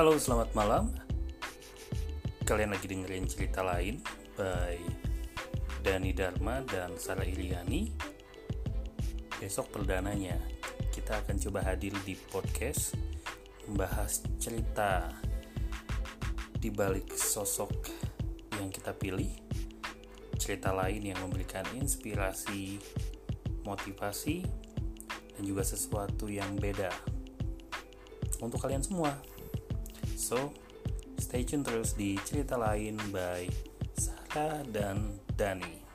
Halo, selamat malam. Kalian lagi dengerin cerita lain by Dani Dharma dan Sarah Iliani. Besok perdananya kita akan coba hadir di podcast membahas cerita di balik sosok yang kita pilih. Cerita lain yang memberikan inspirasi, motivasi, dan juga sesuatu yang beda untuk kalian semua. So, stay tune terus di cerita lain by Sarah dan Dani.